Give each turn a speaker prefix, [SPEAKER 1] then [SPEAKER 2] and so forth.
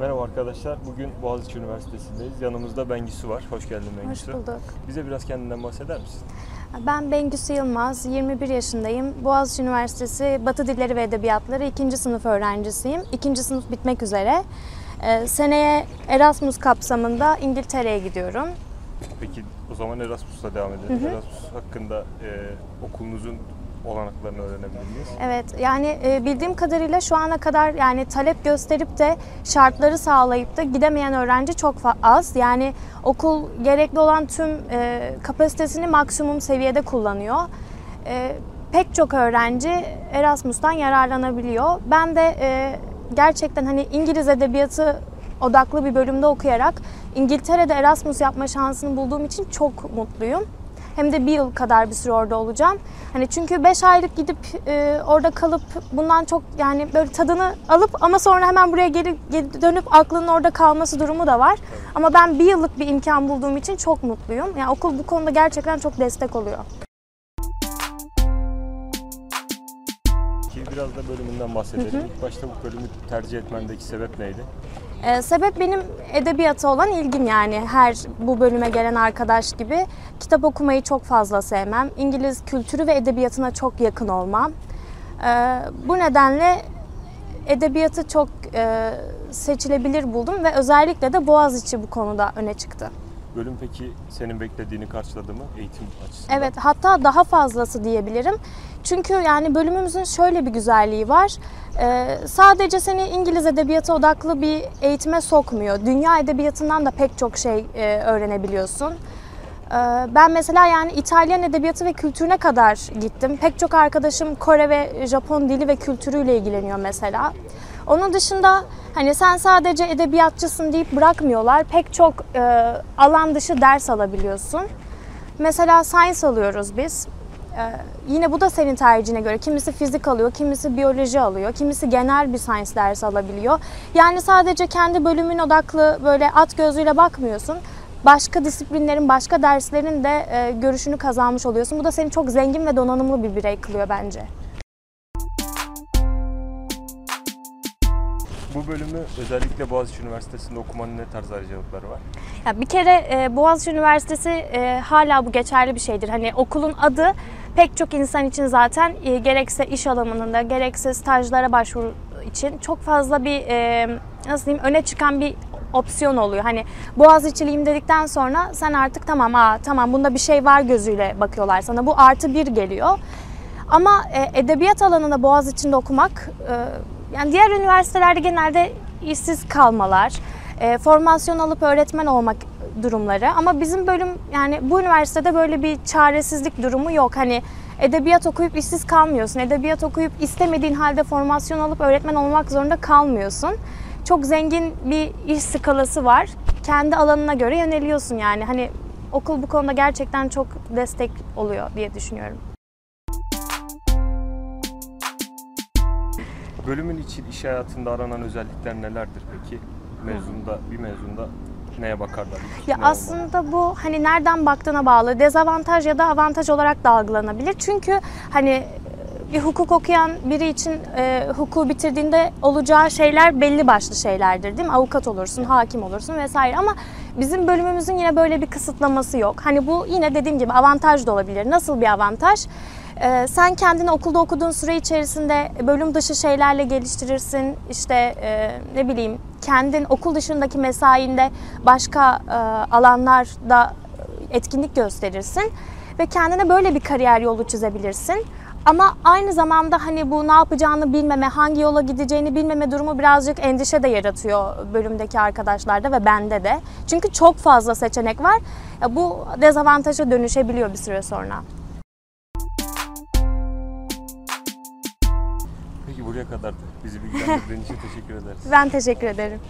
[SPEAKER 1] Merhaba arkadaşlar. Bugün Boğaziçi Üniversitesi'ndeyiz. Yanımızda Bengisu var. Hoş geldin
[SPEAKER 2] Hoş
[SPEAKER 1] Bengisu.
[SPEAKER 2] bulduk.
[SPEAKER 1] Bize biraz kendinden bahseder misin?
[SPEAKER 2] Ben Bengüsü Yılmaz, 21 yaşındayım. Boğaziçi Üniversitesi Batı Dilleri ve Edebiyatları 2. sınıf öğrencisiyim. 2. sınıf bitmek üzere. Ee, seneye Erasmus kapsamında İngiltere'ye gidiyorum.
[SPEAKER 1] Peki o zaman Erasmus'la devam edelim. Erasmus hakkında e, okulunuzun olanaklarını öğrenebilir miyiz?
[SPEAKER 2] Evet, yani e, bildiğim kadarıyla şu ana kadar yani talep gösterip de şartları sağlayıp da gidemeyen öğrenci çok az. Yani okul gerekli olan tüm e, kapasitesini maksimum seviyede kullanıyor. E, pek çok öğrenci Erasmus'tan yararlanabiliyor. Ben de e, gerçekten hani İngiliz edebiyatı odaklı bir bölümde okuyarak İngiltere'de Erasmus yapma şansını bulduğum için çok mutluyum. Hem de bir yıl kadar bir süre orada olacağım. Hani çünkü 5 aylık gidip e, orada kalıp bundan çok yani böyle tadını alıp ama sonra hemen buraya geri, geri dönüp aklının orada kalması durumu da var. Ama ben bir yıllık bir imkan bulduğum için çok mutluyum. Yani okul bu konuda gerçekten çok destek oluyor.
[SPEAKER 1] Ki biraz da bölümünden bahsedelim. İlk başta bu bölümü tercih etmendeki sebep neydi?
[SPEAKER 2] Ee, sebep benim edebiyata olan ilgim yani her bu bölüme gelen arkadaş gibi. Kitap okumayı çok fazla sevmem. İngiliz kültürü ve edebiyatına çok yakın olmam. Ee, bu nedenle edebiyatı çok e, seçilebilir buldum ve özellikle de Boğaziçi bu konuda öne çıktı.
[SPEAKER 1] Bölüm peki senin beklediğini karşıladı mı eğitim açısından?
[SPEAKER 2] Evet hatta daha fazlası diyebilirim. Çünkü yani bölümümüzün şöyle bir güzelliği var. Ee, sadece seni İngiliz edebiyatı odaklı bir eğitime sokmuyor. Dünya edebiyatından da pek çok şey e, öğrenebiliyorsun. Ee, ben mesela yani İtalyan edebiyatı ve kültürüne kadar gittim. Pek çok arkadaşım Kore ve Japon dili ve kültürüyle ilgileniyor mesela. Onun dışında hani sen sadece edebiyatçısın deyip bırakmıyorlar. Pek çok e, alan dışı ders alabiliyorsun. Mesela science alıyoruz biz. Ee, yine bu da senin tercihine göre. Kimisi fizik alıyor, kimisi biyoloji alıyor, kimisi genel bir science dersi alabiliyor. Yani sadece kendi bölümün odaklı böyle at gözüyle bakmıyorsun. Başka disiplinlerin, başka derslerin de e, görüşünü kazanmış oluyorsun. Bu da seni çok zengin ve donanımlı bir birey kılıyor bence.
[SPEAKER 1] Bu bölümü özellikle Boğaziçi Üniversitesi'nde okumanın ne tarz ayrıcalıkları var?
[SPEAKER 2] Ya bir kere e, Boğaziçi Üniversitesi e, hala bu geçerli bir şeydir. Hani okulun adı pek çok insan için zaten e, gerekse iş alanında gerekse stajlara başvuru için çok fazla bir e, nasıl diyeyim öne çıkan bir opsiyon oluyor. Hani Boğaziçi'liyim dedikten sonra sen artık tamam aa tamam bunda bir şey var gözüyle bakıyorlar sana. Bu artı bir geliyor. Ama e, edebiyat alanında Boğaziçi'nde okumak e, yani diğer üniversitelerde genelde işsiz kalmalar, e, formasyon alıp öğretmen olmak durumları. Ama bizim bölüm yani bu üniversitede böyle bir çaresizlik durumu yok. Hani edebiyat okuyup işsiz kalmıyorsun. Edebiyat okuyup istemediğin halde formasyon alıp öğretmen olmak zorunda kalmıyorsun. Çok zengin bir iş skalası var. Kendi alanına göre yöneliyorsun yani. Hani okul bu konuda gerçekten çok destek oluyor diye düşünüyorum.
[SPEAKER 1] Bölümün için iş hayatında aranan özellikler nelerdir peki? Mezunda, bir mezunda neye bakarlar?
[SPEAKER 2] Ya
[SPEAKER 1] ne olmalı?
[SPEAKER 2] aslında bu hani nereden baktığına bağlı. Dezavantaj ya da avantaj olarak da algılanabilir. Çünkü hani bir hukuk okuyan biri için e, hukuku bitirdiğinde olacağı şeyler belli başlı şeylerdir değil mi? Avukat olursun, hakim olursun vesaire ama bizim bölümümüzün yine böyle bir kısıtlaması yok. Hani bu yine dediğim gibi avantaj da olabilir. Nasıl bir avantaj? Ee, sen kendini okulda okuduğun süre içerisinde bölüm dışı şeylerle geliştirirsin. İşte e, ne bileyim kendin okul dışındaki mesainde başka e, alanlarda etkinlik gösterirsin ve kendine böyle bir kariyer yolu çizebilirsin. Ama aynı zamanda hani bu ne yapacağını bilmeme, hangi yola gideceğini bilmeme durumu birazcık endişe de yaratıyor bölümdeki arkadaşlarda ve bende de. Çünkü çok fazla seçenek var. Bu dezavantaja dönüşebiliyor bir süre sonra.
[SPEAKER 1] Buraya kadar bizi bilgilendirdiğin için teşekkür ederiz.
[SPEAKER 2] Ben teşekkür ederim.